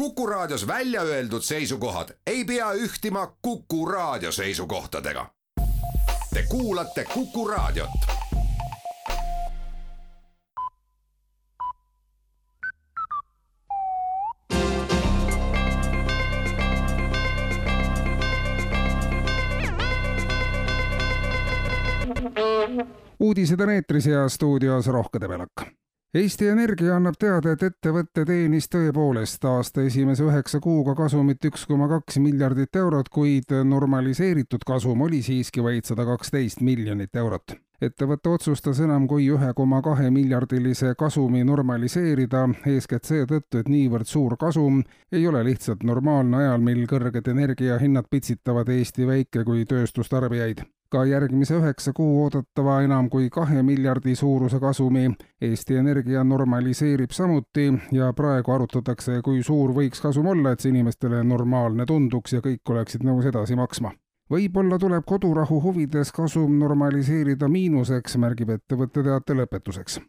Kuku Raadios välja öeldud seisukohad ei pea ühtima Kuku Raadio seisukohtadega. Te kuulate Kuku Raadiot. uudised on eetris ja stuudios Rohke Debelak. Eesti Energia annab teada, et ettevõte teenis tõepoolest aasta esimese üheksa kuuga kasumit üks koma kaks miljardit eurot, kuid normaliseeritud kasum oli siiski vaid sada kaksteist miljonit eurot. ettevõte otsustas enam kui ühe koma kahe miljardilise kasumi normaliseerida, eeskätt seetõttu, et niivõrd suur kasum ei ole lihtsalt normaalne ajal, mil kõrged energiahinnad pitsitavad Eesti väike- kui tööstustarbijaid ka järgmise üheksa kuu oodatava enam kui kahe miljardi suuruse kasumi. Eesti Energia normaliseerib samuti ja praegu arutatakse, kui suur võiks kasum olla, et see inimestele normaalne tunduks ja kõik oleksid nõus edasi maksma. võib-olla tuleb kodurahu huvides kasum normaliseerida miinuseks, märgib ettevõtte teate lõpetuseks.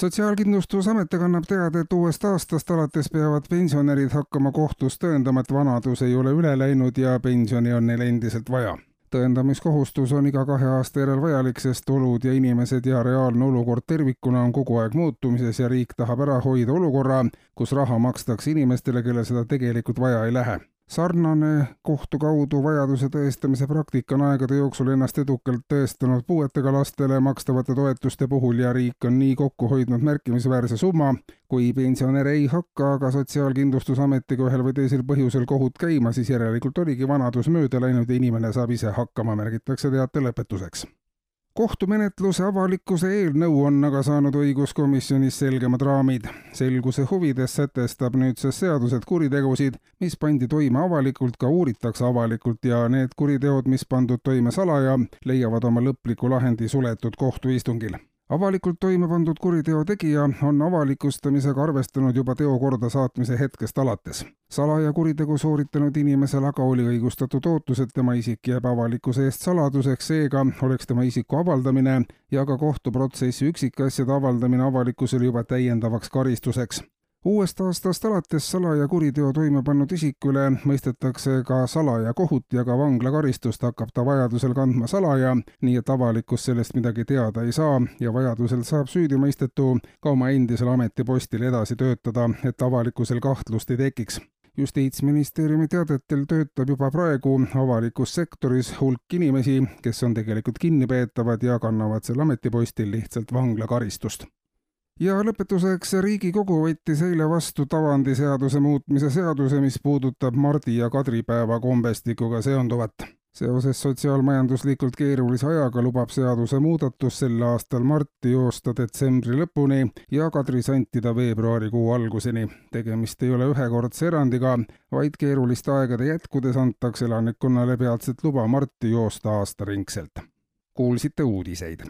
Sotsiaalkindlustusamet aga annab teada, et uuest aastast alates peavad pensionärid hakkama kohtus tõendama, et vanadus ei ole üle läinud ja pensioni on neil endiselt vaja tõendamiskohustus on iga kahe aasta järel vajalik, sest olud ja inimesed ja reaalne olukord tervikuna on kogu aeg muutumises ja riik tahab ära hoida olukorra, kus raha makstakse inimestele, kellel seda tegelikult vaja ei lähe sarnane kohtu kaudu vajaduse tõestamise praktika on aegade jooksul ennast edukalt tõestanud puuetega lastele makstavate toetuste puhul ja riik on nii kokku hoidnud märkimisväärse summa. kui pensionär ei hakka aga Sotsiaalkindlustusametiga ühel või teisel põhjusel kohut käima, siis järelikult oligi vanadus mööda läinud ja inimene saab ise hakkama, märgitakse teate lõpetuseks kohtumenetluse avalikkuse eelnõu on aga saanud õiguskomisjonis selgemad raamid. selguse huvides sätestab nüüdses seadus, et kuritegusid, mis pandi toime avalikult, ka uuritakse avalikult ja need kuriteod, mis pandud toime salaja, leiavad oma lõpliku lahendi suletud kohtuistungil avalikult toime pandud kuriteo tegija on avalikustamisega arvestanud juba teo kordasaatmise hetkest alates. salaja kuritegu sooritanud inimesel aga oli õigustatud ootus, et tema isik jääb avalikkuse eest saladuseks, seega oleks tema isiku avaldamine ja ka kohtuprotsessi üksikasjade avaldamine avalikkusele juba täiendavaks karistuseks uuest aastast alates salaja kuriteo toime pannud isikule mõistetakse ka salaja kohut ja ka vanglakaristust hakkab ta vajadusel kandma salaja, nii et avalikkus sellest midagi teada ei saa ja vajadusel saab süüdimõistetu ka oma endisel ametipostil edasi töötada, et avalikkusel kahtlust ei tekiks. Justiitsministeeriumi teadetel töötab juba praegu avalikus sektoris hulk inimesi, kes on tegelikult kinnipeetavad ja kannavad sel ametipostil lihtsalt vanglakaristust ja lõpetuseks Riigikogu võttis eile vastu tavandiseaduse muutmise seaduse, mis puudutab Mardi ja Kadripäeva kombestikuga seonduvat. seoses sotsiaalmajanduslikult keerulise ajaga lubab seadusemuudatus sel aastal Marti joosta detsembri lõpuni ja Kadri santida veebruarikuu alguseni. tegemist ei ole ühekordse erandiga, vaid keeruliste aegade jätkudes antakse elanikkonnale peatselt luba Marti joosta aastaringselt. kuulsite uudiseid